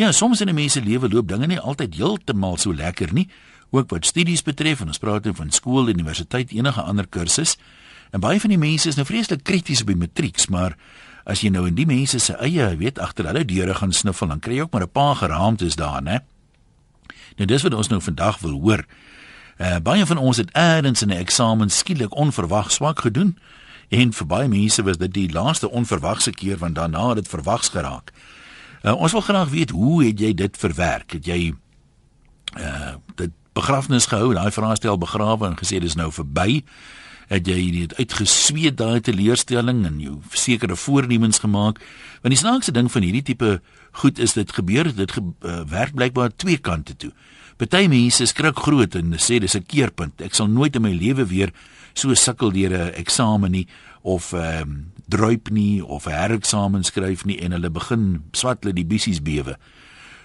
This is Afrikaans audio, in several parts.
Ja, soms in 'n mens se lewe loop dinge nie altyd heeltemal so lekker nie, ook wat studies betref en ons praat dan van skool, universiteit, enige ander kursus. En baie van die mense is nou vreeslik krities op die matrieks, maar as jy nou in die mense se eie, weet, agter hulle deure gaan sniffel, dan kry jy ook maar 'n paar geraamtes daar, né? Nou dis wat ons nou vandag wil hoor. Uh, baie van ons het eers in 'n eksamen skielik onverwags swak gedoen en vir baie mense was dit die laaste onverwagse keer want daarna het dit verwags geraak. Uh, ons wil graag weet hoe het jy dit verwerk? Het jy uh dit begrafnis gehou, daai vraestel begrawe en gesê dis nou verby? Het jy dit uitgesweet daai teleurstelling en jou sekere voornemens gemaak? Want die snaakse ding van hierdie tipe goed is dit gebeur dit ge, uh, werk blykbaar twee kante toe. Party mense skrik groot en sê dis 'n keerpunt. Ek sal nooit in my lewe weer so sukkel deur 'n eksamen nie of ehm um, druip nie of 'n hereksamen skryf nie en hulle begin swat hulle die bissies bewe.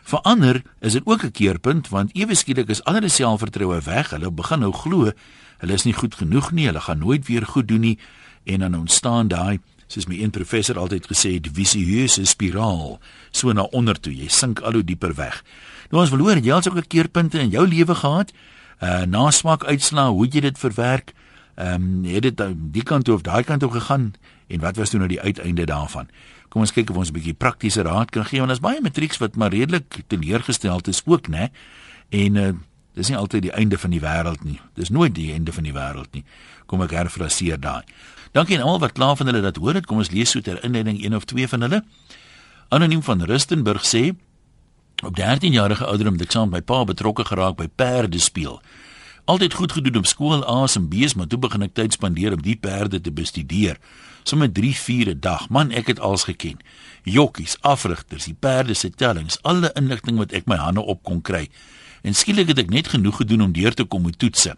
Vir ander is dit ook 'n keerpunt want ewe skielik is ander selfvertroue weg. Hulle begin nou glo hulle is nie goed genoeg nie. Hulle gaan nooit weer goed doen nie en dan ontstaan daai soos my een professor altyd gesê het, visieuse spiraal, so na onder toe. Jy sink al hoe dieper weg. Nou ons verloor jy al sulke keerpunte in jou lewe gehad. Uh na swak uitslaa, hoe jy dit verwerk? Ehm um, het dit die kant toe of daai kant toe gegaan en wat was toe nou die uiteinde daarvan? Kom ons kyk of ons 'n bietjie praktiese raad kan gee want daar's baie matrieks wat maar redelik teleurgestel is ook, né? En uh dis nie altyd die einde van die wêreld nie. Dis nooit die einde van die wêreld nie. Kom ek herfraseer daai. Dankie aan almal wat klaar van hulle dat hoor het. Kom ons lees so ter inleiding een of twee van hulle. Anoniem van Rustenburg sê Op 13 jarige ouderdom het ek saam met my pa betrokke geraak by perde speel. Altyd goed gedoen op skool A's en B's, maar toe begin ek tyd spandeer om die perde te bestudeer. Sommige 3, 4 'n dag. Man, ek het alles geken. Jokkies, afrigters, die perde se tellings, alle inligting wat ek my hande op kon kry. En skielik het ek net genoeg gedoen om deur te kom met toetse.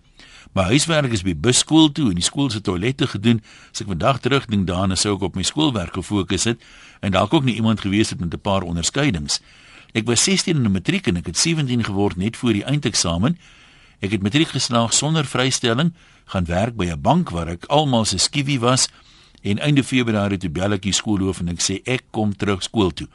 My huiswerk is by busskool toe en die skool se toilette gedoen. As ek vandag terugdink daaraan, sou ek op my skoolwerk gefokus het en dalk ook nie iemand gewees het met 'n paar onderskeidings. Ek was 16 in die matriek en ek het 17 geword net voor die eindeksamen. Ek het matriek geslaag sonder vrystelling, gaan werk by 'n bank waar ek almal se skiewie was en einde Februarie toe bel ek die skoolhoof en ek sê ek kom terug skool toe.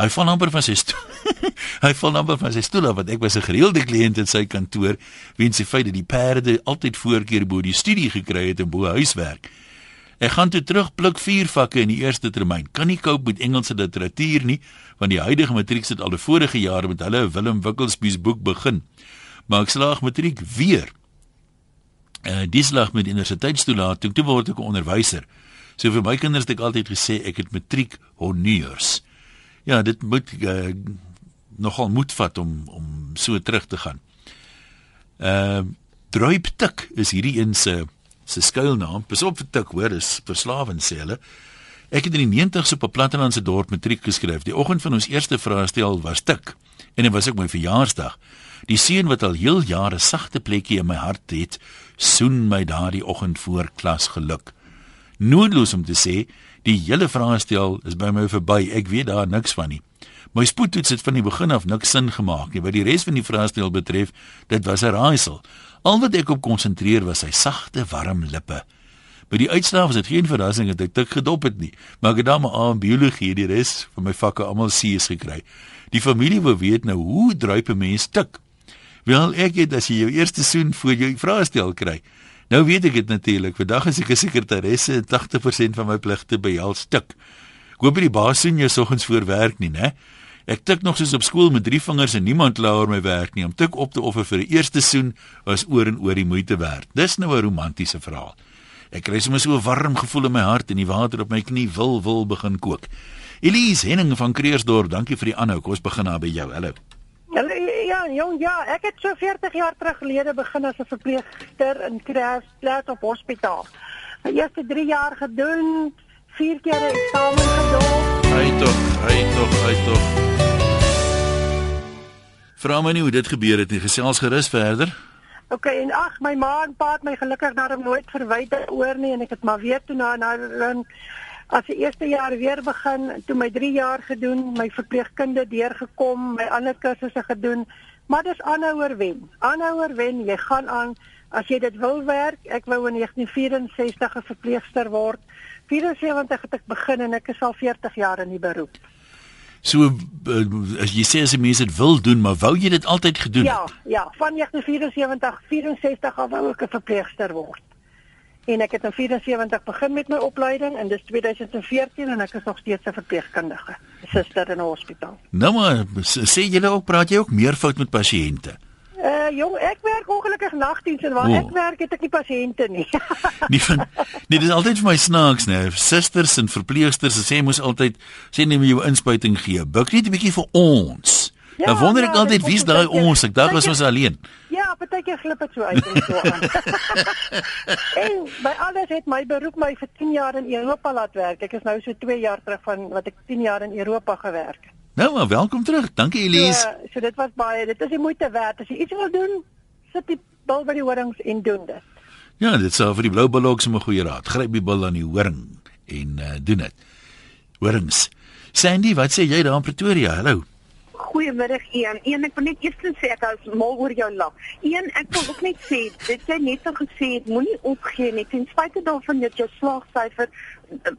Hy val amper van sy stoel. hy val amper van sy stoel want ek was 'n gereelde kliënt in sy kantoor weens die feit dat die perde altyd voorkeur bo die studie gekry het en bo huiswerk. Ek gaan toe terug pluk vier vakke in die eerste termyn. Kan nie cope met Engelse literatuur nie, want die huidige matriek het al die vorige jare met hulle Willem Wikkelsby se boek begin. Maar ek slaag matriek weer. Uh dis lag met universiteitstoelating, toe word ek 'n onderwyser. So vir my kinders het ek altyd gesê ek het matriek honneurs. Ja, dit moet uh, nogal moed vat om om so terug te gaan. Uh Druiptik is hierdie een se se skuilnaam. Pas op vir tik, hoor, is verslawend sê hulle. Ek het in die 90s op 'n plattelandse dorp matriek geskryf. Die oggend van ons eerste vraestel was tik en dit was ook my verjaarsdag. Die seun wat al heel jare sagte plekkie in my hart het, soen my daardie oggend voor klas geluk. Noodloos om te sê, die hele vraestel is by my verby. Ek weet daar niks van nie. My spoedtoets het van die begin af niks sin gemaak nie. Wat die res van die vraestel betref, dit was 'n raaisel. Al wat ek op konsentreer was sy sagte, warm lippe. By die uitslae was dit geen verrassing dat ek dik gedop het nie, maar ek het dan maar aan biologie die res van my vakke almal C's gekry. Die familie wou weet nou hoe druip 'n mens tik. Wel ek het as jy jou eerste soen voor jou vraestel kry. Nou weet ek dit natuurlik. Vandag is ek 'n sekretaresse en 80% van my pligte behels tik. Ek hoop die baas sien jou soggens voor werk nie, né? Ek tik nog soos op skool met drie vingers en niemand kla oor my werk nie. Om tik op te offer vir die eerste soen was oor en oor die moeite werd. Dis nou 'n romantiese verhaal. Ek kry sommer so 'n warm gevoel in my hart en die water op my knie wil wil begin kook. Elise Henning van Kreersdorp, dankie vir die aanhou. Kom ons begin daar by jou. Hallo. Hallo ja, jong ja, ek het so 40 jaar terug gelede begin as 'n verpleegster in Kreersdorp op hospitaal. My eerste 3 jaar gedoen, 4 keer eksamen gedoen. Hy tog, hy tog, hy tog. Vra my nie hoe dit gebeur het nie. Gesels gerus verder. OK, en ag, my ma en pa het my gelukkig daarom nooit verwyder oor nie en ek het maar weer toe na na as die eerste jaar weer begin, toe my 3 jaar gedoen, my verpleegkunde deurgekom, my ander kursusse gedoen, maar dis aanhouer wen. Aanhouer wen, jy gaan aan as jy dit wil werk. Ek wou in 1964 'n verpleegster word. 74 het ek begin en ek is al 40 jaar in die beroep. So uh, as jy sê as mense dit wil doen, maar wou jy dit altyd gedoen ja, het? Ja, ja, van 1974, 64 af wou ek 'n verpleegster word. En ek het in 74 begin met my opleiding en dis 2014 en ek is nog steeds 'n verpleegkundige, suster in 'n hospitaal. Nou maar sê jy ook praat jy ook meer fout met pasiënte? Uh jong, ek werk ongelukkig nagdiens en waar oh. ek werk het ek nie pasiënte nie. nie van Nee, dit is altyd vir my snaaks, né? Susters en verpleegsters sê mos altyd sê net jy jou inspuiting gee. Buk net 'n bietjie vir ons. Ja, nou wonder ek ja, altyd wie's daai ons? Ek dink ons was alleen. Ja, partykeer glip dit so uit en so aan. en by alles het my beroep my vir 10 jaar in Europa laat werk. Ek is nou so 2 jaar terug van wat ek 10 jaar in Europa gewerk het. Nou, maar welkom terug. Dankie Elise. So, so dit was baie. Dit is die moeite werd. As jy iets wil doen, sit die bil by die horings en doen dit. Ja, dit sou vir die blou bulloks 'n goeie raad. Gryp die bil aan die horing en uh, doen dit. Horings. Sandy, wat sê jy daar in Pretoria? Hallo. Goeiemiddag Ian. Een ek wil net eers sê ek is mal oor jou lag. Een ek wil ook net sê dit jy net so gesê het moenie opgee nie ten spyte daarvan dat jou slaagsyfer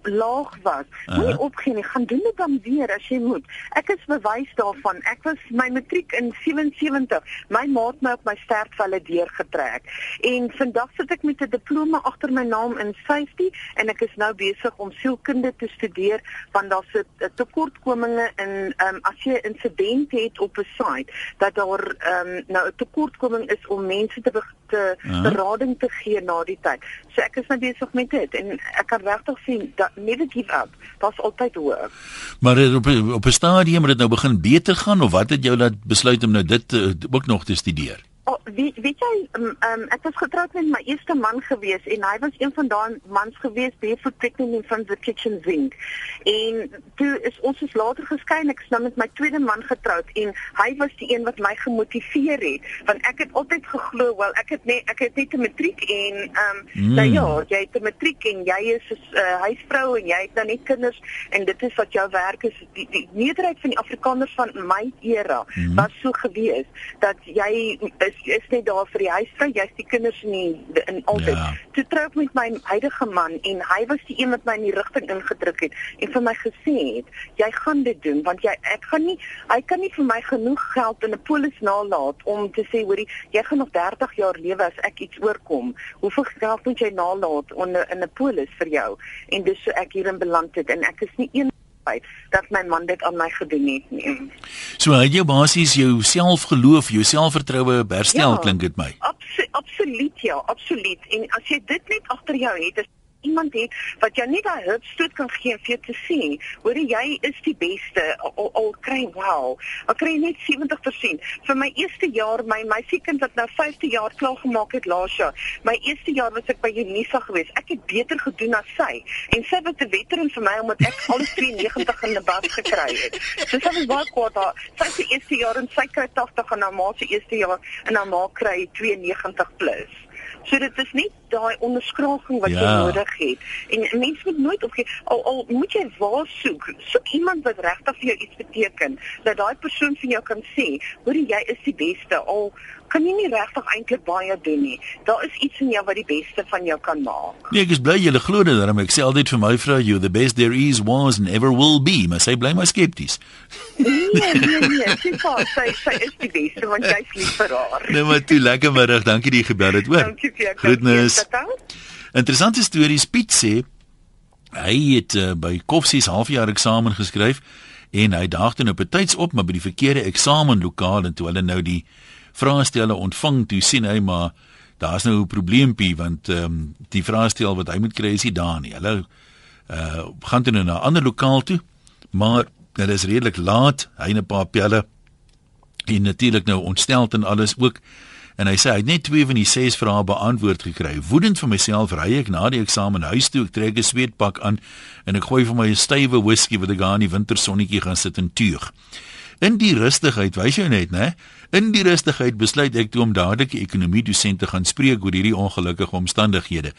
laag was. Moenie opgee nie, gaan doen dit dan weer as jy moet. Ek is bewys daarvan. Ek was my matriek in 77. My maat my op my sterfvelle deurgetrek. En vandag sit ek met 'n diploma agter my naam in safety en ek is nou besig om sielkunde te studeer want daar's 'n tekortkominge in ehm um, as jy 'n insident het op 'n site dat daar ehm um, nou 'n tekortkoming is om mense te te berading te gee na die tyd. So ek is nou besig met dit en ek kan regtig sien never give up. Dit's altyd hoop. Maar op op 'n stadium het dit nou begin beter gaan of wat het jou laat besluit om nou dit uh, ook nog te studeer? Oh, weet weet jy um, um, ek was getroud met my eerste man gewees en hy was een van daai mans gewees barefoot pregnant in front of the kitchen sink. En toe is ons is later geskei ek is nou met my tweede man getroud en hy was die een wat my gemotiveer het want ek het altyd geglo wel ek het net ek het net 'n matriek en ehm um, mm. nou ja jy het 'n matriek en jy is 'n uh, huisvrou en jy het dan nou net kinders en dit is wat jou werk is die, die meerderheid van die Afrikaners van my era mm. was so gewees dat jy is is net daar vir die huisvrou, jy's die kinders nie in altyd. Ja. Toe trou ek met my huidige man en hy was die een wat my in die rigting ingedruk het en vir my gesê het, jy gaan dit doen want jy ek gaan nie hy kan nie vir my genoeg geld in 'n polis nalat om te sê hoorie, jy gaan nog 30 jaar lewe as ek iets oorkom. Hoeveel geld moet jy nalat in 'n polis vir jou? En dis so ek hierin beland het en ek is nie een feit dat my man dit aan my gedoen het nie. So het jy basies jou selfgeloof, jou selfvertroue herstel ja, klink dit my. Abso absoluut ja, absoluut. En as jy dit net agter jou het, is iemand het wat jou net daai hulpstoot kan gee vir te sien, hoor jy is die beste al, al kry wow. Al kry net 70%. Vir my eerste jaar, my meisiekind wat nou 5de jaar klaar gemaak het laas jaar. My eerste jaar was ek by Unisa geweest. Ek het beter gedoen as sy. En sy was 'n veteran vir my omdat ek al 93 in 'n bad gekry het. So sy was baie kwaad daar. Sy se eerste jaar en sy kry 80 en haar ma se eerste jaar en haar ma kry 92 plus. So dit is nie daai onderskraging wat ja. jy nodig het. En mense moet nooit opgee al al moet jy waar soek. Soek iemand wat regtig vir jou iets beteken. Dat daai persoon vir jou kan sê, hoor jy is die beste. Al kan jy nie regtig eintlik baie doen nie. Daar is iets in jou wat die beste van jou kan maak. Nee, ek is bly jy glo dit daarom. Ek sê altyd vir my vrou, you the best there is was and ever will be. Maar sy bly maar skepties. Nee, nee, nee. Sy sê sy, sy is die beste want jy is lief vir haar. Nee, maar toe lekker middag. Dankie die gebel het, hoor. Dankie vir jou. Groetnis. Interessante stories Piet sê hy het uh, by Koffsies halfjaar eksamen geskryf en hy daag toe op 'n tyds op maar by die verkeerde eksamenlokaal en toe hulle nou die vraestelle ontvang toe sien hy maar daar's nou 'n probleempie want ehm um, die vraestel wat hy moet kry is nie daar nie. Hulle uh gaan toe nou na 'n ander lokaal toe maar dit is redelik laat. Hy en 'n paar pelle en natuurlik nou ontsteld en alles ook en hy sê hy het net twee van die ses vrae beantwoord gekry. Woedend vir myself ry ek na die eksamen huis toe, ek trek 'n sweetpak aan en ek gooi vir my 'n stywe whisky wat ek aan die wintersonnetjie gaan sit en tuig. In die rustigheid, wys jy net, né? In die rustigheid besluit ek toe om dadelik die ekonomie dosente gaan spreek oor hierdie ongelukkige omstandighede.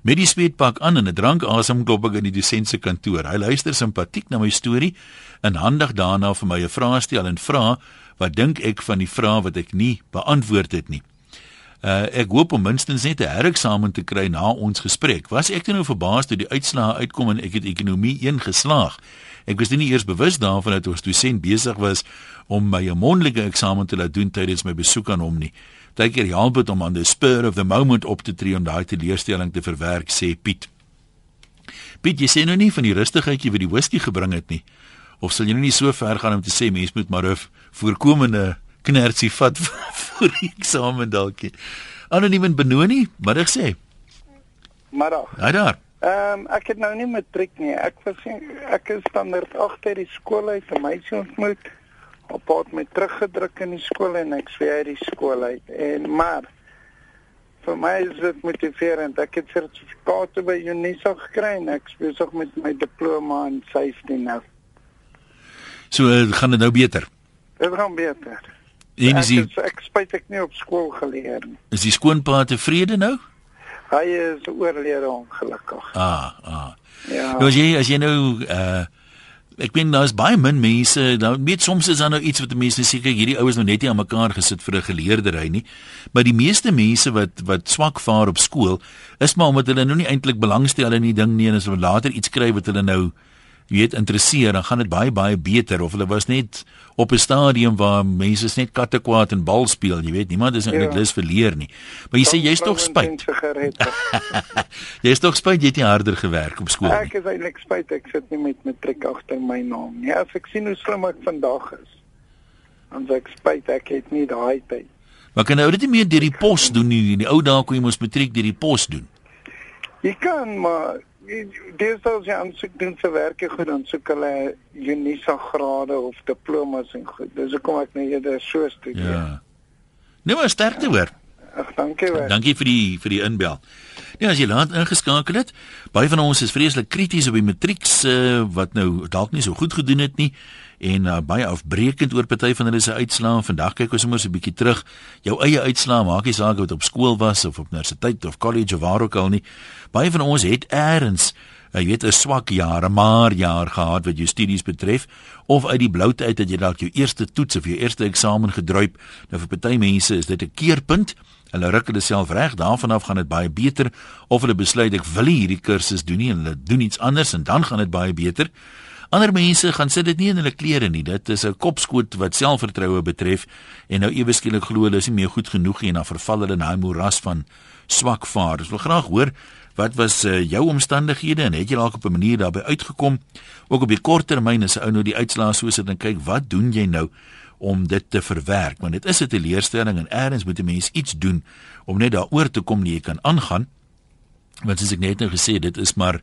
Met die sweetpak aan en 'n drank asem klop ek in die dosent se kantoor. Hy luister simpatiek na my storie en handig daarna vir my 'n vraag stel en vra wat dink ek van die vrae wat ek nie beantwoord het nie. Uh, ek hoop om minstens net 'n hereksamen te kry na ons gesprek. Was ek nou verbaas toe die uitslae uitkom en ek het ekonomie 1 geslaag. Ek was nie eers bewus daarvan dat ons dosent besig was om my mondelike eksamen te laat doen tydens my besoek aan hom nie. Partykeer help dit om aan the spur of the moment op te tree om daai teleurstelling te verwerk, sê Piet. Piet, jy sê nou nie van die rustigheidjie wat die whisky gebring het nie. Of sal jy nou nie so ver gaan om te sê mens moet maar 'n voorkomende knertsie vat vir die eksamen dalk? Anoniem en Benoni, middag sê. Middag. Haai daar. Ehm um, ek het nou nie matriek nie. Ek was ek is standaard agter die skool uit 'n meisie ontmoet. Op pad met teruggedruk in die skool en ek sê uit die skool uit. En maar vir my is dit motiverend. Ek het sertifikate by Unisa gekry en ek besig met my diploma in safety nou. So uh, gaan dit nou beter. Dit gaan beter. En is die, ek, is, ek spyt ek nie op skool geleer nie. is die skoonpa tevrede nou? Hy is oorlede ongelukkig. Ah, ah. Ja. Nou as jy as jy nou uh ek weet daar's baie min mense, nou weet soms is daar nou iets wat mense seker hierdie ouens nou net nie aan mekaar gesit vir 'n geleerdery nie. Maar die meeste mense wat wat swak vaar op skool is maar omdat hulle nou nie eintlik belangstel in die ding nie en as hulle later iets kry wat hulle nou jy weet interesseer, dan gaan dit baie baie beter of hulle was net op 'n stadium waar mense net kattekwaad en bal speel, jy weet, niemand is eintlik Ja. lus vir leer nie. Maar jy sê jy's tog spyt. Jy's tog spyt jy het nie harder gewerk op skool nie. Ek is eintlik spyt ek sit nie met matriek agter my naam nie. As ek sien hoe slim ek vandag is, dan sê ek spyt ek het nie daai tyd. Maar kan nou dit nie meer deur die pos doen nie. In die ou dae kon jy mos matriek deur die pos doen. Jy kan maar dis as jy aansoek doen vir werk jy goed dan soek hulle Unisa grade of diplomas en goed. Dis hoekom ek nou eerder so studeer. Ja. Nee, maar sterkte hoor. Ag, dankie wel. Dankie vir die vir die inbel. Nee, as jy laat ingeskakel het, baie van ons is vreeslik krities op die matrieks uh, wat nou dalk nie so goed gedoen het nie en uh, baie afbreekend oor party van hulle se uitslae. Vandag kyk ons sommer so 'n bietjie terug. Jou eie uitslae, maak nie saak dit op skool was of op universiteit of college of waar ook al nie. Baie van ons het eers uh, jy weet 'n swak jaar, 'n maar jaar gehad wat jou studies betref of uit die bloute uit dat jy dalk jou eerste toets of jou eerste eksamen gedruip. Nou vir party mense is dit 'n keerpunt. Hulle ruk hulle self reg, daarvan af gaan dit baie beter of hulle besluit ek wil hierdie kursus doen nie en hulle doen iets anders en dan gaan dit baie beter. Ander mense gaan sit dit nie in hulle klere nie. Dit is 'n kopskoot wat selfvertroue betref en nou ewe skielik glo hulle is nie meer goed genoeg nie en dan verval hulle in daai moeras van swak vaar. Ek wil graag hoor wat was uh, jou omstandighede en het jy dalk op 'n manier daarbey uitgekom? Ook op die kort termyn 'n ou nou die uitslae so sit en kyk, wat doen jy nou om dit te verwerk? Want dit is 'n teleurstelling en eers moet 'n mens iets doen om net daaroor te kom nie jy kan aangaan. Want soos ek net nou gesê dit is maar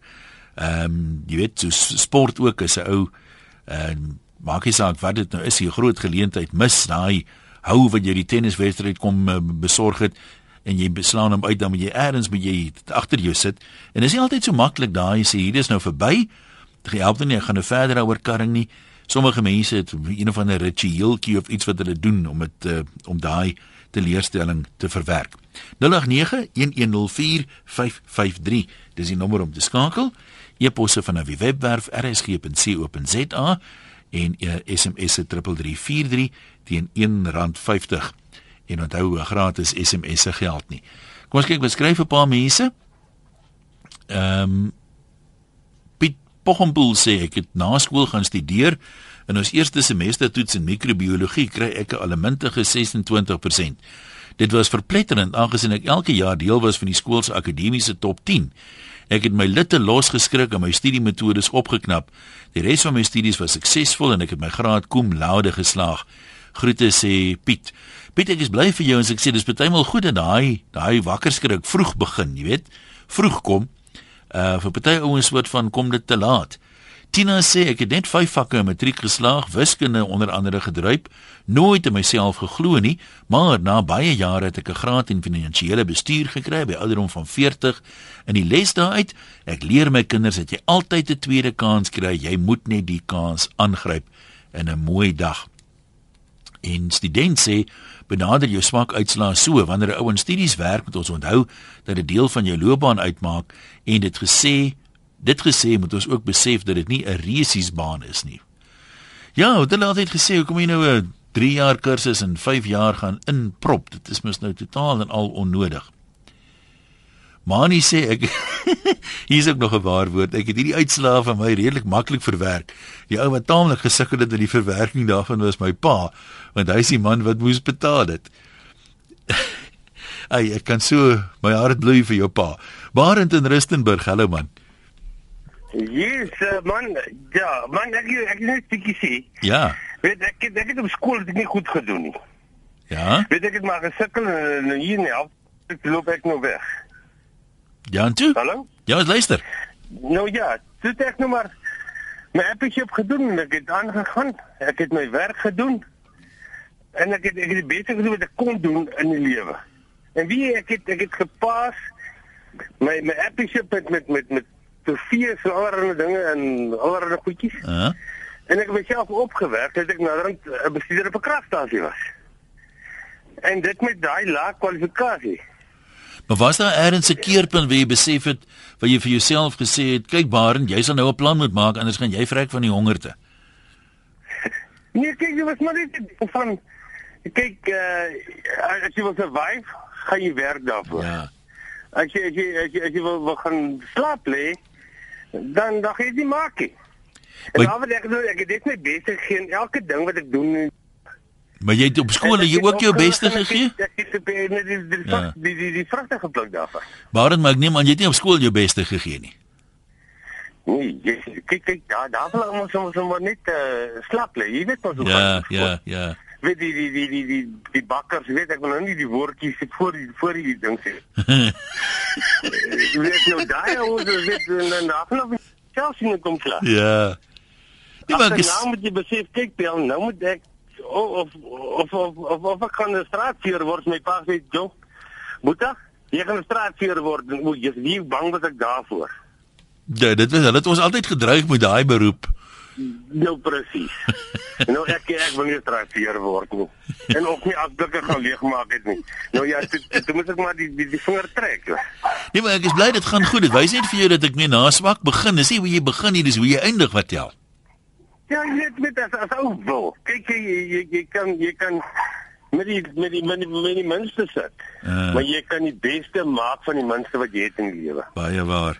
ehm um, jy weet so sport ook is 'n ou ehm um, maak nie saak wat dit nou is, jy 'n groot geleentheid mis daai hou wat jy die tenniswedstryd kom uh, besorg het en jy beslaan hom uit dan moet jy eers moet jy agter jou sit en dis nie altyd so maklik daai jy sê hier is nou verby dit help dan nie ek gaan nou verder daaroor karring nie sommige mense het een of ander ritueeltjie of iets wat hulle doen om dit uh, om daai teleurstelling te verwerk 0891104553 dis die nommer om te skakel e-posse van 'n webwerf rsg.co.za en uh, SMS se 3343 teen R1.50 en onthou 'n gratis SMS se geld nie. Kom ons kyk beskryf 'n paar mense. Ehm um, Poggenpoel sê ek het na skool gaan studeer en ons eerste semester toets in microbiologie kry ek 'n allemintige 26%. Dit was verpletterend aangesien ek elke jaar deel was van die skool se akademiese top 10. Ek het my litte losgeskrik en my studiemetodes opgeknap. Die res van my studies was suksesvol en ek het my graad cum laude geslaag. Groete sê Piet. Piet, ek is bly vir jou en ek sê dis baie goed dat daai daai wakker skrik vroeg begin, jy weet. Vroeg kom. Uh vir party ouens soort van kom dit te laat. Tina sê ek het net 5 vakke in matriek geslaag, wiskunde onder andere gedruip, nooit in myself geglo nie, maar na baie jare het ek 'n graad in finansiële bestuur gekry by ouderdom van 40. In die les daaruit, ek leer my kinders dat jy altyd 'n tweede kans kry, jy moet net die kans aangryp in 'n mooi dag. En student sê benader jou swak uitslae so wanneer 'n ou in studies werk moet ons onthou dat dit deel van jou loopbaan uitmaak en dit gesê dit gesê moet ons ook besef dat dit nie 'n resiesbaan is nie. Ja, het hulle altyd gesê hoekom jy nou 'n 3 jaar kursus en 5 jaar gaan inprop. Dit is mos nou totaal en al onnodig. Mani sê ek hier's ook nog 'n waar woord. Ek het hierdie uitslae van my redelik maklik verwerk. Die ou wat taamlik gesukkel het met die verwerking daarvan was my pa, want hy is die man wat moes betaal dit. Ai, ek kan so my hart bloei vir jou pa. Barend in Rustenburg, hallo man. Yes, uh, man. Ja, man, ek ek net bietjie sê. Ja. Weet ek ek het op skool dit nie goed gedoen nie. Ja. Weet ek het maar gesukkel en hier nie, ek loop ek nou weg. Ja, en toe? Hallo? Ja, ons luister. Nou ja, toe het ek nou maar my appie opgedoen en ek het aangegaan. Ek het my werk gedoen. En ek het ek het beter gedoen wat ek kon doen in die lewe. En wie ek het ek het gepas my my appie met met met met trofees en allerlei dinge en allerlei goedjies. Uh -huh. En ek het myself opgewerk dat ek naderhand 'n bestuurder op 'n kragstasie was. En dit met daai lae kwalifikasie. Maar was daar eers 'n keerpunt waar jy besef het wat jy vir jouself gesê het, kyk Baren, jy sal nou 'n plan moet maak anders gaan jy vrek van die hongerte. Nee, kyk, jy was maar net van kyk uh as jy wil survive, gaan jy werk daarvoor. Ja. As jy as jy as jy, as jy wil, wil gaan slaap lê, dan dan gaan jy dit maak. nie. En Maar- ek doen, ek het dit net besig geen elke ding wat ek doen Maar jy het op skool jy ook jou beste gegee? Ek het op die die die die, Ja. die, die, die vrugte gepluk daarvan. Baren, maar ek neem aan jy het nie op skool jou beste gegee nie. Nee, jy, kyk kyk daar daar wil ons ons maar net uh, slaap lê. Jy weet mos hoe Ja, ja, ja. Weet die die die die die die bakkers, weet ek wil nou nie die woordjies voor die voor die ding sê. Weet nou daai ons weet dan af nog selfs nie kom klaar. Ja. Nee, maar ek nou moet jy besef kyk Bel, nou moet ek of of of of, of ek gaan 'n straatveer word my pa sê, "Jo, Boeta, jy gaan 'n straatveer word." en Moet jy nie bang was ek daarvoor. dit dit was hulle het ons altyd gedreig met daai beroep. Nou presies. nou ek ek wil nie straatveer word nie. En ook nie afdikke gaan leegmaak het nie. Nou ja, toe, toe moet ek maar die die, die vinger trek. hoor. Nee, maar ek is bly dit gaan goed. Dit wys net vir jou dat ek nie na swak begin. Dis nie hoe jy begin nie, dis hoe jy eindig wat tel. Ja, jy weet met as as ou wil. Kyk jy, jy jy kan jy kan met die met die met die, met die minste sit. Ah. Maar jy kan die beste maak van die minste wat jy het in die lewe. Baie waar.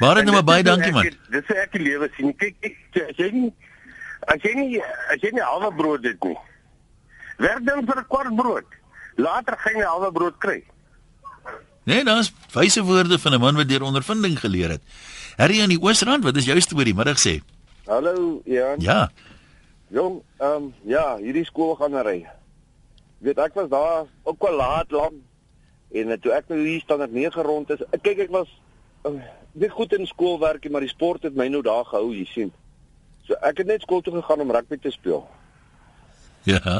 Baren, nou maar baie dankie man. Dis hoe ek die lewe sien. Kyk ek as jy nie as jy nie as jy nie halwe brood het nie. Werk dan vir 'n kwart brood. Later gaan jy halwe brood kry. Nee, daar's wyse woorde van 'n man wat deur ondervinding geleer het. Harry aan die Oosrand, wat is jou storie? Middag sê. Hallo Jan. Ja. Jong, ehm um, ja, hierdie skool gaan ry. Weet ek was daar ook wel laat lank en toe ek nou hier standaard 9 rond is, ek kyk ek was uh, nie goed in skoolwerk maar die sport het my nou daar gehou, jy sien. So ek het net skool toe gegaan om rugby te speel. Ja.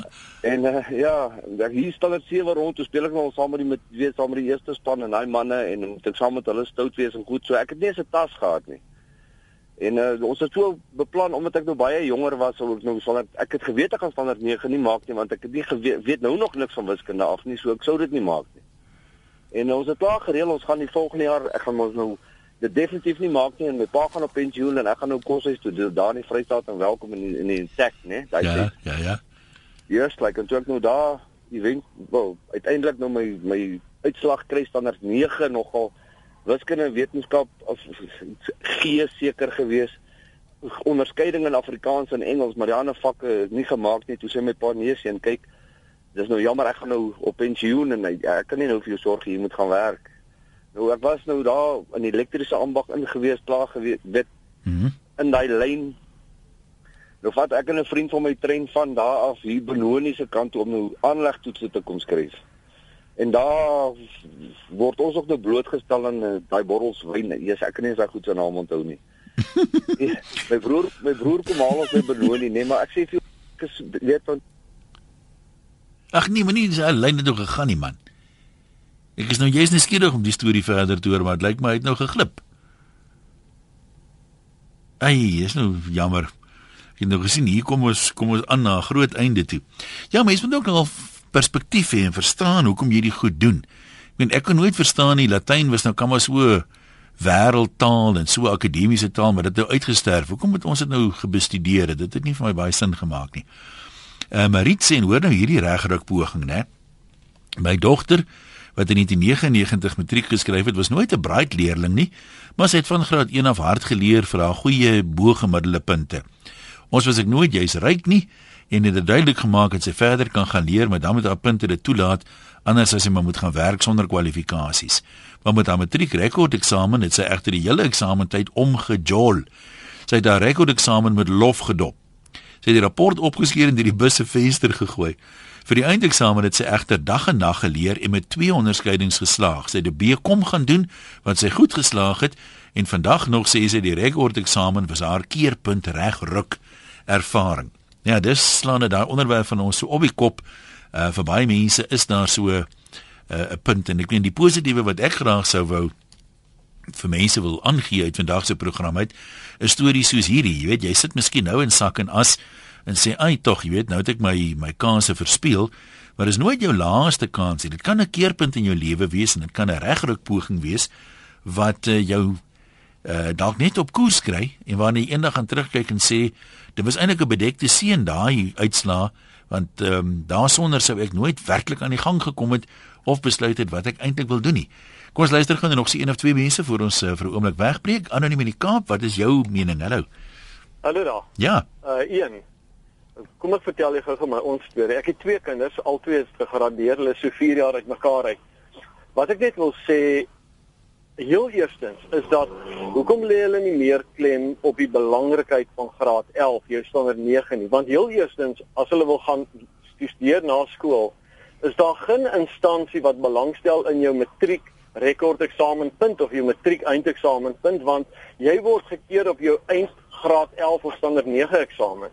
En uh, ja, ek hier standaard 7 rond, toe speel ek nou al saam met die met weet saam met die eerste span en daai manne en moet ek saam met hulle stout wees en goed. So ek het nie 'n tas gehad nie. En uh, ons het so beplan omdat ek nou baie jonger was, sou ek nou sal ek, het geweet ek gaan standaard 9 nie maak nie want ek het nie geweet weet nou nog niks van wiskunde af nie, so ek sou dit nie maak nie. En uh, ons het klaar gereël, ons gaan die volgende jaar, ek gaan ons nou dit definitief nie maak nie en my pa gaan op pensioen en ek gaan nou koshuis toe daar in die Vrystaat en welkom in die, in die tech, né? Daai Ja, tyd. ja, ja. Eers like en toe ek nou daar event wel uiteindelik nou my my uitslag kry standaard 9 nogal wiskunde en wetenskap of G seker gewees onderskeiding in Afrikaans en Engels maar die ander vakke is nie gemaak nie toe sê my pa nee sien kyk dis nou jammer ek gaan nou op pensioen en hy- ek kan nie nou vir jou sorg jy moet gaan werk nou ek was nou daar in die elektriese ambag ingewees klaar gewees weet Mhm. in daai lyn Nou vat ek en 'n vriend van my trein van daar af hier Benoni se kant toe om nou aanlegtoetse te kom skryf. En daar word ons ook nou blootgestel aan uh, daai borrels wyn. Eers ek kan nie eens daai goed se naam onthou nie. Ja, my broer, my broer kom haal ons by Benoni, nee, maar ek sê vir jou ek is weet van Ag nee, maar nie dis al lyn nog gegaan nie man. Ek is nou jy's nuuskierig om die storie verder te hoor, maar dit lyk my hy het nou geglip. Ai, is nou jammer. Ek het nou gesien hier kom ons kom ons aan na 'n groot einde toe. Ja, mense moet ook nog perspektief hê en verstaan hoekom jy dit goed doen. Ek meen ek kan nooit verstaan nie Latyn was nou kan maar so wêreldtaal en so akademiese taal, maar dit het nou uitgesterf. Hoekom moet ons dit nou gebestudeer? Dit het nie vir my baie sin gemaak nie. Uh, Marit sê en hoor nou hierdie regruk poging, né? My dogter wat in 1999 matriek geskryf het, was nooit 'n bright leerling nie, maar sy het van graad 1 af hard geleer vir haar goeie bo-gemiddelde punte. Ons was ek nooit jy's ryk nie en het dit duidelik gemaak dat sy verder kan gaan leer, maar dan moet haar punte dit toelaat, anders as sy maar moet gaan werk sonder kwalifikasies. Maar met haar matriek rekord eksamen het sy egter die hele eksamentyd omgejol. Sy het haar rekord eksamen met lof gedop. Sy het die rapport opgeskeer en deur die bus se venster gegooi. Vir die eindeksamen het sy egter dag en nag geleer en met twee onderskeidings geslaag. Sy het die B-kom gaan doen wat sy goed geslaag het en vandag nog sê sy die rekord eksamen was haar keerpunt reg ruk ervaring. Ja, dis slaan dit daar onderwerp van ons so op die kop. Uh vir baie mense is daar so 'n uh, punt. En ek weet die positiewe wat ek graag sou wou vir mense wil aangee uit vandag se program uit 'n storie soos hierdie, jy weet, jy sit miskien nou in sak en as en sê ai tog jy weet nou het ek my my kanse verspeel. Maar dis nooit jou laaste kans nie. Dit kan 'n keerpunt in jou lewe wees en dit kan 'n regruk poging wees wat uh, jou uh, dalk net op koers kry en wanneer jy eendag gaan terugkyk en sê dit was eintlik 'n bedekte seën daai uitslaa want um, daarsonder sou ek nooit werklik aan die gang gekom het of besluit het wat ek eintlik wil doen nie kom ons luister gou nog se een of twee mense voor ons uh, vir 'n oomblik wegbreek anoniem in die Kaap wat is jou mening hallo Hallo daar. Ja. Uh een kom ek vertel jou gou my ons storie. Ek het twee kinders, albei is gegradeer, hulle is so 4 jaar uitmekaar uit. Wat ek net wil sê heel eerstens is dat hoekom lê hulle nie meer klem op die belangrikheid van graad 11, jou standaard 9 nie? Want heel eerstens as hulle wil gaan studeer na skool, is daar geen instansie wat belangstel in jou matriek rekordeksamen.punt of jou matriek eindeksamen.punt want jy word gekeer op jou eindgraad 11 of standaard 9 eksamen.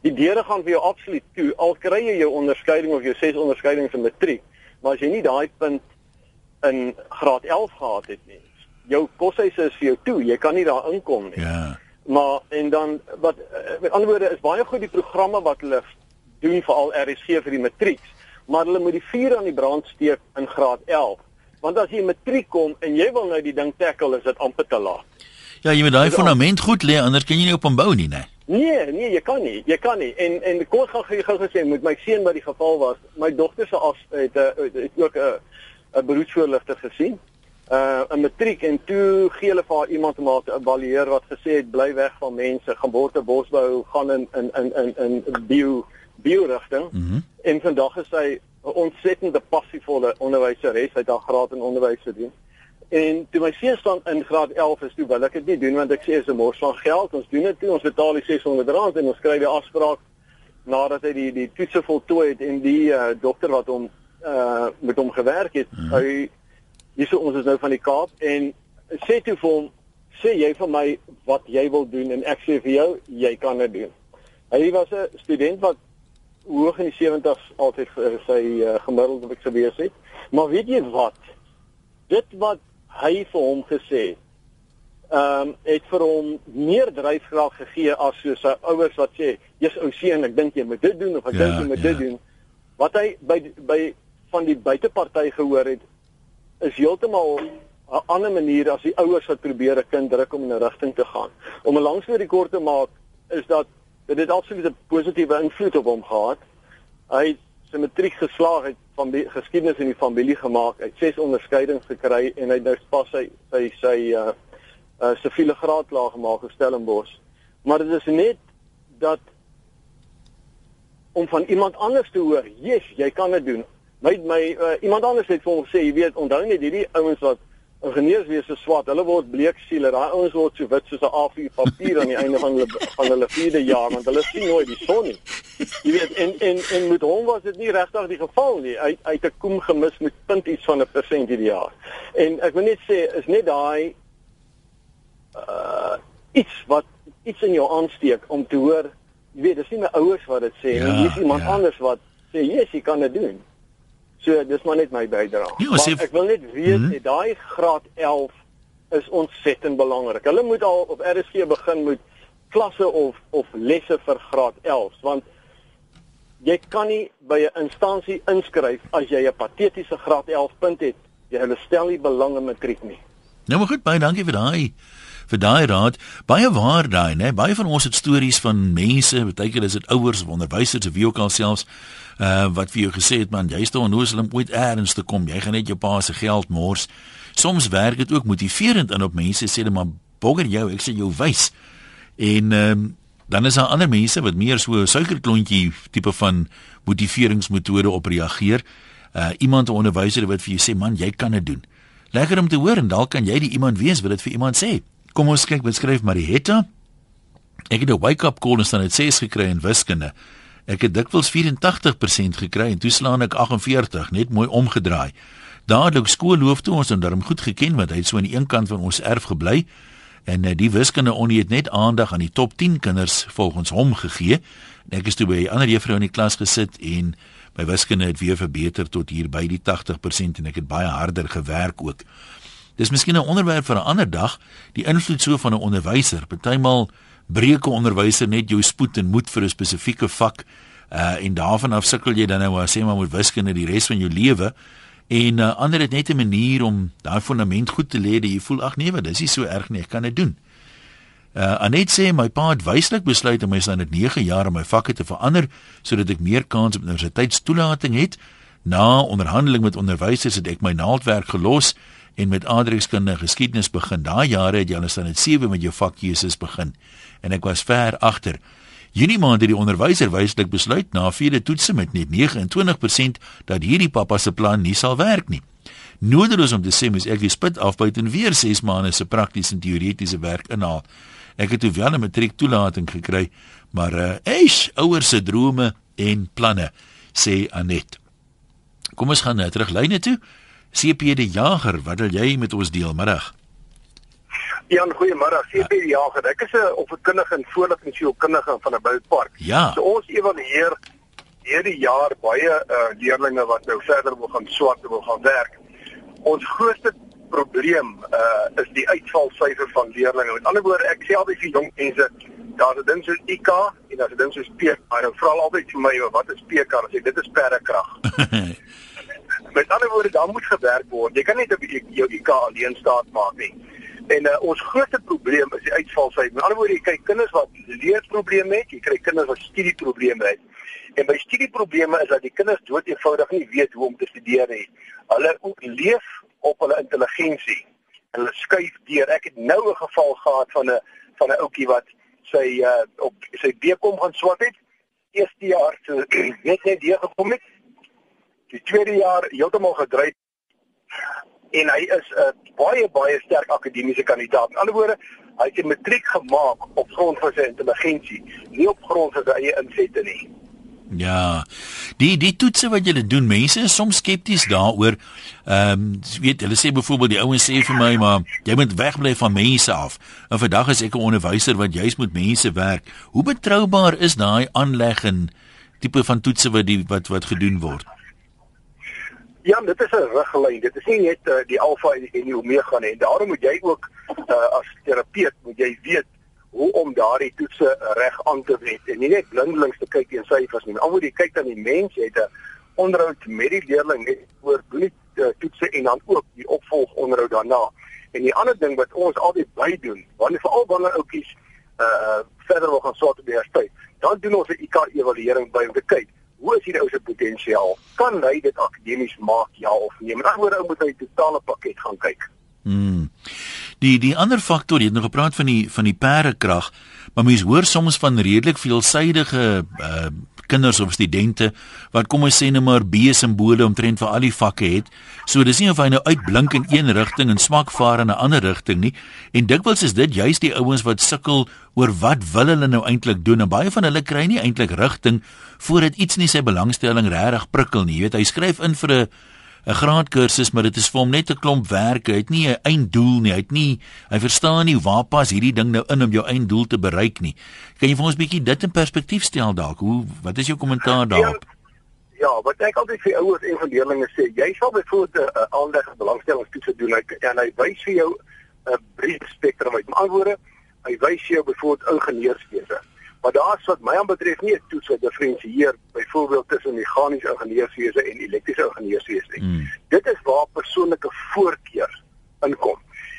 Die deure gaan vir jou absoluut toe al kry jy jou onderskeiding of jou ses onderskeidings in matriek, maar as jy nie daai punt in graad 11 gehad het nie, jou koshuis is vir jou toe, jy kan nie daar inkom nie. Ja. Maar en dan wat eh, met ander woorde is baie goed die programme wat hulle doen vir al RSG vir die matriek, maar hulle moet die vuur aan die brand steek in graad 11. Want as jy matriek kom en jy wil nou die ding tackle, is dit amper te laat. Ja, jy moet daai fundament goed lê anders kan jy nie op hom bou nie, né? Nee, nee, jy kan nie. Jy kan nie. En en kom ons gaan gou gou gesê met my seun wat die geval was. My dogter se as het, het, het, het ook 'n 'n beroepsvoorligter gesien. Uh 'n matriek en toe gee hulle vir haar iemand om haar te evalueer wat gesê het bly weg van mense, geboorte bosbou, gaan in in in in in bio bio rigting. Mm -hmm. En vandag is sy 'n ontsettende passievolle onderwyseres. Sy het haar graad in onderwys gedoen. En toe my seun staan in graad 11 is toe wil ek dit nie doen want ek sê is 'n mors van geld. Ons doen dit toe ons betaal die R600 en ons kry die afspraak nadat hy die die toetse voltooi het en die uh, dokter wat hom uh met hom gewerk het. Hmm. Hy hierso ons is nou van die Kaap en sê toe vir hom sê jy vir my wat jy wil doen en ek sê vir jou jy kan dit doen. Hy was 'n student wat hoog in die 70's altyd sy uh, gemiddeld op ek gewees het. Maar weet jy wat? Dit wat hy vir hom gesê ehm um, het vir hom meer dryfkrag gegee as so sy ouers wat sê jy's ou seun ek dink jy moet dit doen of ek ja, dink jy moet ja. dit doen wat hy by by van die buiteparty gehoor het is heeltemal 'n ander manier as die ouers wat probeer 'n kind druk om in 'n rigting te gaan om 'n lang storie kort te maak is dat dit het absoluut 'n positiewe invloed op hom gehad hy sy matriek geslaag het van die geskiedenis in die familie gemaak. Hy het ses onderskeidings gekry en hy het nou pas sy sy sy uh uh siviele graad klaar gemaak op Stellenbosch. Maar dit is net dat om van iemand anders te hoor, "Yes, jy kan dit doen." My my uh, iemand anders het vir hom gesê, jy weet, onthou net hierdie ouens wat ingenieurswese swat. Hulle word bleek siele. Daai ouens word so wit soos 'n A4 papier aan die einde van hulle van hulle vierde jaar want hulle sien nooit die son nie. Jy weet en en en met hom was dit nie regtig die geval nie. Hy hy het 'n koem gemis met punt iets van 'n persent hierdie jaar. En ek wil net sê is net daai uh iets wat iets in jou aansteek om te hoor, jy weet, dis nie my ouers wat dit sê ja, nie. Dis iemand ja. anders wat sê, "Yes, jy kan dit doen." So dis maar net my bydrae. Ja, maar ek wil net weet mm -hmm. daai graad 11 is ontsettend belangrik. Hulle moet al op RSG begin met klasse of of lesse vir graad 11 want jy kan nie by 'n instansie inskryf as jy 'n patetiese graad 11 punt het. Jy hulle stel nie belang in matriek nie. Nou maar goed, baie dankie vir daai vir daai raad. Baie waar daai, né? Baie van ons het stories van mense, baie keer is dit ouers of onderwysers of wie ook al selfs uh wat vir jou gesê het man, jy staan onnoos om ooit eers te kom. Jy gaan net jou pa se geld mors. Soms werk dit ook motiverend in op mense sê hulle maar bogger jou, ek sê jou wys. En ehm um, dan is daar ander mense wat meer so suikerklontjie tipe van motiveringsmetode op reageer. Uh iemand 'n onderwyser wat vir jou sê man, jy kan dit doen. Lekker om te hoor en dalk kan jy die iemand wees wat dit vir iemand sê. Kom ons kyk wat skryf Marietta. Ek het 'n wake-up call en staan dit 6 gekry in wiskunde. Ek het dikwels 84% gekry en toe slaan ek 48, net mooi omgedraai. Dadelik skoolhoof toe ons en daarom goed geken want hy het so aan die een kant van ons erf gebly en uh, die wiskunde onie het net aandag aan die top 10 kinders volgens hom gegee. En ek is toe by 'n ander juffrou in die klas gesit en my wiskunde het weer verbeter tot hier by die 80% en ek het baie harder gewerk ook. Dis miskien 'n onderwerp vir 'n ander dag, die invloed so van 'n onderwyser. Partymal breek 'n onderwyser net jou spoed en moed vir 'n spesifieke vak. Uh en daarvan af sukkel jy dan nou sê maar met wiskunde die res van jou lewe. En uh, ander het net 'n manier om daai fondament goed te lê dat jy voel ag nee, wat dis nie so erg nie, ek kan dit doen. Uh Anet sê my pa het wyslik besluit om my staan dit 9 jaar om my vakke te verander sodat ek meer kans op universiteitstoelating het. Na onderhandeling met onderwysers het ek my naaldwerk gelos en met aardrykskunde en geskiedenis begin. Daai jare het jy al staan dit 7 met jou vakkeuses begin en ek was ver agter. Junie maand het die onderwyser wyslik besluit na vierde toetse met net 29% dat hierdie pappa se plan nie sal werk nie. Nodeloos om te sê mens ek die spit afbyt en weer 6 maande se praktiese en teoretiese werk inhaal. Ek het wel 'n matriek toelating gekry, maar uh eish, ouers se drome en planne, sê Anet. Kom ons gaan nou terug lyne toe. CP die Jager, wat wil jy met ons deel middag? Ja, goeiemôre. CP die Jager. Ek is 'n opvoedkundige en voorligtingsielkundige van 'n boupark. Ja. So ons evalueer hierdie jaar baie uh leerders wat nou verder wil gaan swat en wil gaan werk. Ons grootste probleem uh is die uitvalsyfer van leerders. Met ander woorde, ek sê altyd vir jong mense, daar's 'n ding soos IK en daar's 'n ding soos PK. Nou vra altyd vir my, wat is PK? Dan sê dit is perdekrag. Met ander woorde, daar moet gewerk word. Jy kan nie op jou IK alleen staat maak nie. En uh, ons grootste probleem is die uitvalsyfer. Met ander woorde, jy kry kinders wat leerprobleme het, jy kry kinders wat studieprobleme het. En by studieprobleme is dat die kinders dood eenvoudig nie weet hoe om te studeer nie. Hulle leef op hulle intelligensie. Hulle skuif deur. Ek het nou 'n geval gehad van 'n van 'n ouetjie wat sy uh op sy bekom gaan swat het. Eerste jaar so net net deur gekom het. Die tweede jaar heeltemal gedryf en hy is 'n baie baie sterk akademiese kandidaat. In ander woorde, hy het 'n matriek gemaak op grond van sy intelligensie, nie op grond van sy eie insette nie. Ja. Die die toetse wat julle doen, mense is soms skepties daaroor. Ehm um, weet hulle sê byvoorbeeld die ouens sê vir my maar jy moet wegbly van mense af. En vandag is ek 'n onderwyser wat juis met mense werk. Hoe betroubaar is daai aanleg en tipe van toetse wat die wat wat gedoen word? Ja, dit is 'n riglyn. Dit is nie net uh, die alfa en die omega nie. En daarom moet jy ook uh, as terapeut moet jy weet hoe om daardie toetse reg aan te wend en nie net blindelings te kyk in syfers nie. Alhoewel jy kyk aan die mens, het 'n onderhoud met die leerling net oor bloed uh, toetse en dan ook die opvolg onderhoud daarna. En die ander ding wat ons altyd by doen, wanneer veral wanneer ouppies uh verder wil gaan swaat op die universiteit, dan doen ons 'n IK evaluering by om te kyk hoe is hierdie ou se potensiaal? Kan hy dit akademies maak ja of nee? Met ander woorde, ou moet hy totale pakket gaan kyk. Mm. Die die ander faktor, jy het nog gepraat van die van die perdekrag, maar mense hoor soms van redelik veelsidige uh kinders of studente wat kom ons sê net maar B simbole omtrent vir al die vakke het. So dis nie of hy nou uitblink in een rigting en swak vaar in 'n ander rigting nie. En dikwels is dit juist die ouens wat sukkel oor wat wil hulle nou eintlik doen en baie van hulle kry nie eintlik rigting voordat iets nie sy belangstelling regtig prikkel nie. Jy weet, hy skryf in vir 'n 'n graadkursus, maar dit is vir hom net 'n klomp werk. Hy het nie 'n einddoel nie. Hy het nie hy verstaan nie waar pas hierdie ding nou in om jou einddoel te bereik nie. Kan jy vir ons 'n bietjie dit in perspektief stel dalk? Hoe wat is jou kommentaar daarop? Ja, ja, wat ek altyd vir ouers en van leerders sê, jy sal byvoorbeeld 'n aanleg belangstellingstoets doen en hy wys vir jou 'n breë spektrum uit antwoorde. Hy wys jou byvoorbeeld ingenieurswese. Maar daar's wat my aanbetref nie 'n toets wat diferensieer byvoorbeeld tussen meganiese ingenieurswese en elektriese ingenieurswese nie. Mm. Dit is waar persoonlike voorkeur inkom.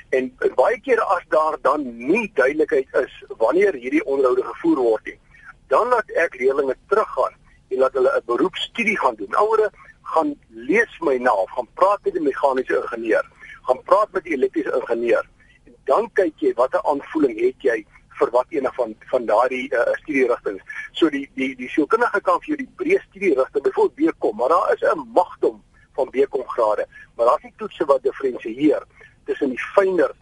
En baie kere as daar dan nie duidelikheid is wanneer hierdie onderhoude gevoer word nie, dan laat ek leerders teruggaan en laat hulle 'n beroeps studie gaan doen. Ouere gaan lees my na of gaan praat met 'n meganiese ingenieur, gaan praat met 'n elektriese ingenieur. En dan kyk jy watter aanvoeling het jy vir wat een van van daardie uh, studierigtinge. So die die die sielkundige kan vir jou die breë studierigting byvoorbeeld bekom, maar daar is 'n magdom van BCom grade, maar daar's nie toetse wat diferensieer tussen die fynere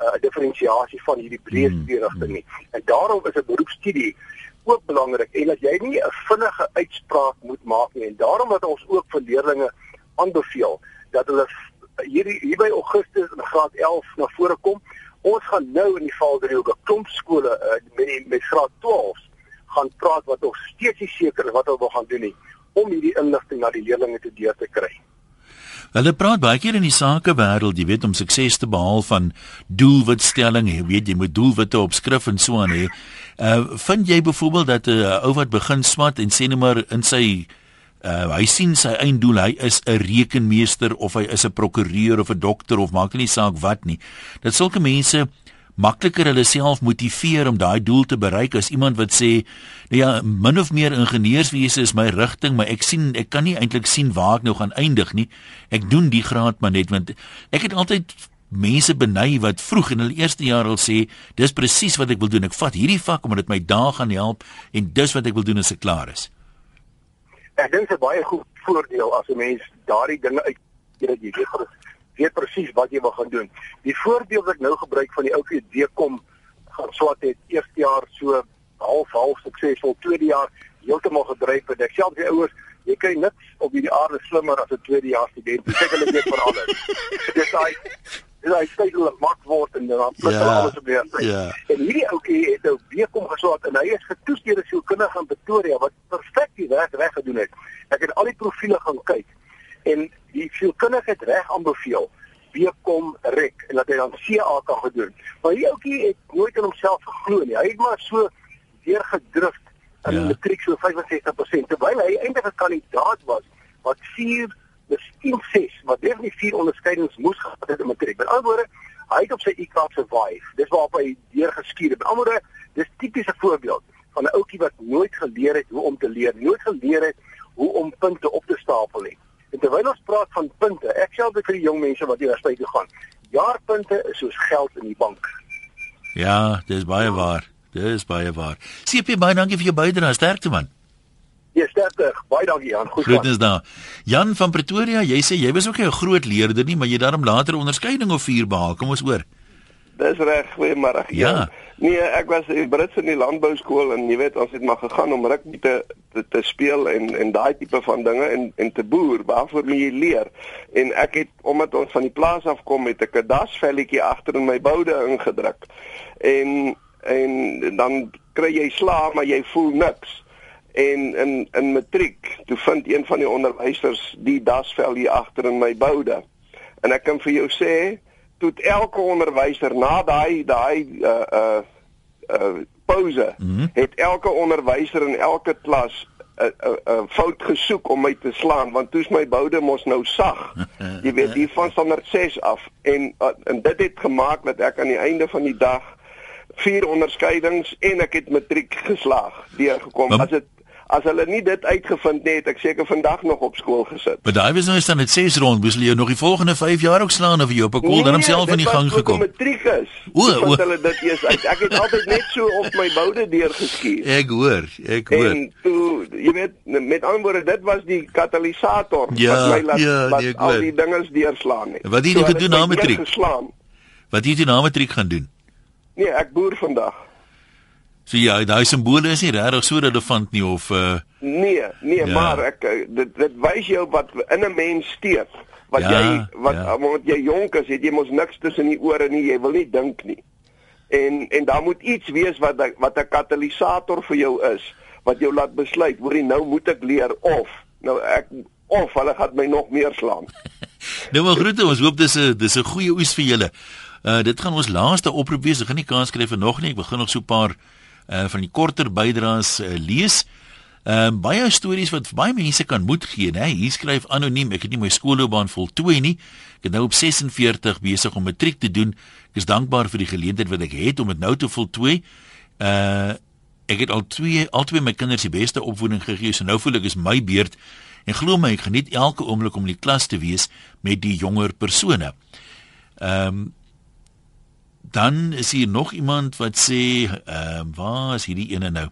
uh, diferensiasie van hierdie breë Hmm, studierigting nie. En daarom is 'n beroepstudie ook belangrik en dat jy nie 'n vinnige uitspraak moet maak nie en daarom wat ons ook vir leerders aanbeveel dat hulle hierdie hier by Augustus in graad 11 na vore kom. Ons gaan nou in die Valdriehoek klomp skole uh, met die, met graad 12s gaan praat wat ons steeds nie seker is wat hulle wil gaan doen nie om hierdie inligting na die leerders toe deur te kry. Hulle praat baie keer in die sakewêreld, jy weet om sukses te behaal van doelwitstelling, jy weet jy moet doelwitte op skrif en so aan hê. Uh vind jy byvoorbeeld dat 'n uh, ou wat begin swat en sê net maar in sy uh hy sien sy einddoel, hy is 'n rekenmeester of hy is 'n prokureur of 'n dokter of maak nie saak wat nie. Dat sulke mense makliker hulle self motiveer om daai doel te bereik as iemand wat sê nou ja min of meer ingenieurswese is my rigting maar ek sien ek kan nie eintlik sien waar ek nou gaan eindig nie. Ek doen die graad maar net want ek het altyd mense beny wat vroeg in hulle eerste jaar al sê dis presies wat ek wil doen. Ek vat hierdie vak omdat dit my daar gaan help en dis wat ek wil doen as ek klaar is Ek dink dit is baie goed voordeel as 'n mens daardie dinge uit dat jy weet weet presies wat jy wil gaan doen. Die voorbeeld wat ek nou gebruik van die ou vir Dekom gaan swat het eerste jaar so half half suksesvol, tweede jaar heeltemal gedryf en ek self die ouers jy kry niks op hierdie aarde slimmer as 'n tweede jaar student. Jy kyk hulle weet van alles. Dis daai dis daai tyd hulle mak word en dan plus Ja, alles op weer. ja. En hierdie ouetjie het nou weer kom geswaat en hy is getoets deur 'n sielkundige in Pretoria wat perfek die werk reg gedoen het. Ek het al die profile gaan kyk en die sielkundige het reg aanbeveel Bekom rek en dat hy dan CA kan gedoen. Maar hierdie ouetjie het nooit in homself geglo nie. Hy het maar so deurgedrif in Ja. ja. matriek so 65% terwyl hy eintlik 'n kandidaat was wat 4 10 6 maar definitief vier onderskeidings moes gehad het in matriek. Met ander woorde, hy het op sy IQ survive. Dis waarop hy deurgeskiet het. Met ander woorde, dis tipiese voorbeeld van 'n ouetjie wat nooit geleer het hoe om te leer, nooit geleer het hoe om punte op te stapel nie. En terwyl ons praat van punte, ek sê altyd vir die jong mense wat universiteit toe gaan, jaarpunte is soos geld in die bank. ja dis baie waar dis baie waar CP baie dankie vir jou bydrae sterkte man Jy sterkte. Baie dankie Jan. Goed. gaan. Groetnis daar. Jan van Pretoria, jy sê jy was ook 'n groot leerder nie, maar jy daarom later onderskeiding of 4 behaal. Kom ons hoor. Dis reg, goeiemôre. Ja. Nee, ek was in Brits in die landbouskool en jy weet ons het maar gegaan om rugby te te, te speel en en daai tipe van dinge en en te boer, waarvoor moet jy leer? En ek het omdat ons van die plaas af kom met 'n kadasvelletjie agter in my boude ingedruk. En en dan kry jy slaag maar jy voel niks. En in in matriek, toe vind een van die onderwysers die dasvel hier agter in my boude. En ek kan vir jou sê, toe elke onderwyser na daai daai uh uh uh pause mm -hmm. het elke onderwyser in elke klas 'n uh, 'n uh, uh, fout gesoek om my te slaan want toe's my boude mos nou sag. Jy weet, hier van standaard 6 af en uh, en dit het gemaak dat ek aan die einde van die dag vier onderskeidings en ek het matriek geslaag deurgekom. As dit as hulle nie dit uitgevind het, het ek seker vandag nog op skool gesit. Maar daai was nou staan net 6 rond, moes jy nog die volgende 5 jaar ook slaan of jy op 'n koel dan homself in die gang gekom. Matriek is. O, o. hulle dit eers uit. Ek het altyd net so op my boude deurgeskuur. Ek hoor, ek hoor. En toe, jy weet, met ander woorde, dit was die katalisator Ja, wat my laat, ja, laat nee, al die dinges deurslaan het. Wat het jy So, gedoen na matriek? Wat het jy na matriek gaan doen? Nee, ek boer vandag. So ja, daai simbole is nie regtig so relevant nie of uh Nee, nee, Ja. maar ek eh, dit dit wys jou wat in 'n mens steek. Wat Ja, jy wat ja. omdat jy jonk is, het jy mos niks tussen die ore nie, jy wil nie dink nie. En en daar moet iets wees wat wat 'n katalisator vir jou is wat jou laat besluit, hoorie nou moet ek leer of nou ek of hulle gaan my nog meer slaan. Nou maar groete, ons hoop dis 'n dis 'n goeie oes vir julle. Uh dit gaan ons laaste oproep wees. Ek gaan nie kans kry vir nog nie. Ek begin nog so 'n paar uh van die korter bydraes uh, lees. Ehm uh, baie stories wat baie mense kan moed gee, né? Hier skryf anoniem, ek het nie my skoolloopbaan voltooi nie. Ek is nou op 46 besig om matriek te doen. Ek is dankbaar vir die geleentheid wat ek het om dit nou te voltooi. Uh ek het al twee albei my kinders die beste opvoeding gegee, so nou voel ek is my beurt En glo my, ek geniet elke oomblik om in die klas te wees met die jonger persone. Ehm um, dan is hier nog iemand wat sê, ehm uh, waar is hierdie ene nou?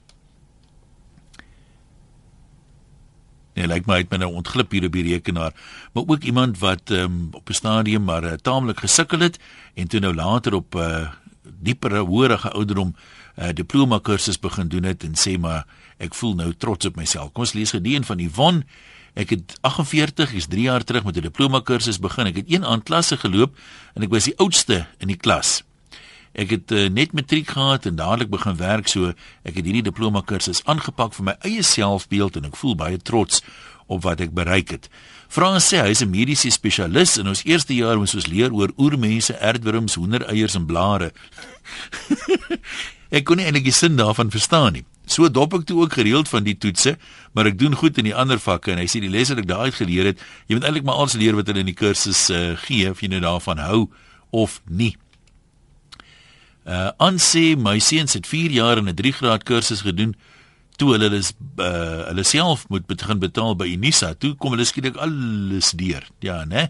Nee, lyk my het my nou ontglip hier op die rekenaar. Maar ook iemand wat ehm um, op 'n stadium maar uh, taamlik gesukkel het en toe nou later op 'n uh, diepere hoërige ouderdom 'n uh, diploma kursus begin doen het en sê maar ek voel nou trots op myself. Kom ons lees gedien van Yvonne. Ek het 48, is 3 jaar terug met 'n diploma kursus begin. Ek het een aan klasse geloop en ek was die oudste in die klas. Ek het uh, net matriek gehad en dadelik begin werk so ek het hierdie diploma kursus aangepak vir my eie selfbeeld en ek voel baie trots op wat ek bereik het. Frans sê hy is 'n mediese spesialis en ons eerste jaar moes ons leer oor oermense, aardwurms, hoendereiers en blare. ek kon nie eintlik die sin daarvan verstaan nie. So dop ek toe ook gereeld van die toetse, maar ek doen goed in die ander vakke en hy sê die lesse wat ek daai geleer het, jy moet eintlik maar alles leer wat hulle in die kursus uh, gee of jy nou daarvan hou of nie. Uh aansê my seuns het 4 jaar in 'n 3 graad kursus gedoen toe hulle is uh hulle self moet begin betaal by Unisa. Toe kom hulle skielik alles deur. Ja, né?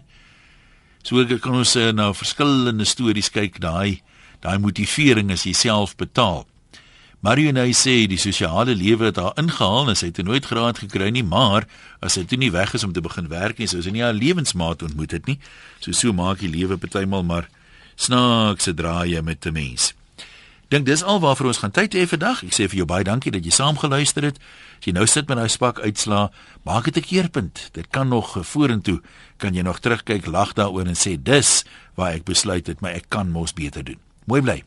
So ek kan ons uh, nou verskillende stories kyk daai daai motivering as jy self betaal. Mario nou sê die sosiale lewe het haar ingehaal en sy het nooit graad gekry nie, maar as sy toe nie weg is om te begin werk nie, sou sy nie haar lewensmaat ontmoet het nie. So so maak die lewe partymal maar snaakse draaie met 'n mens. Dink dis al waarvoor ons gaan tyd hê vir dag. Ek sê vir jou baie dankie dat jy saam geluister het. As jy nou sit met daai spak uitslaa, maak dit 'n keerpunt. Dit kan nog vorentoe kan jy nog terugkyk, lag daaroor en sê dis waar ek besluit het, maar ek kan mos beter doen. Mooi bly.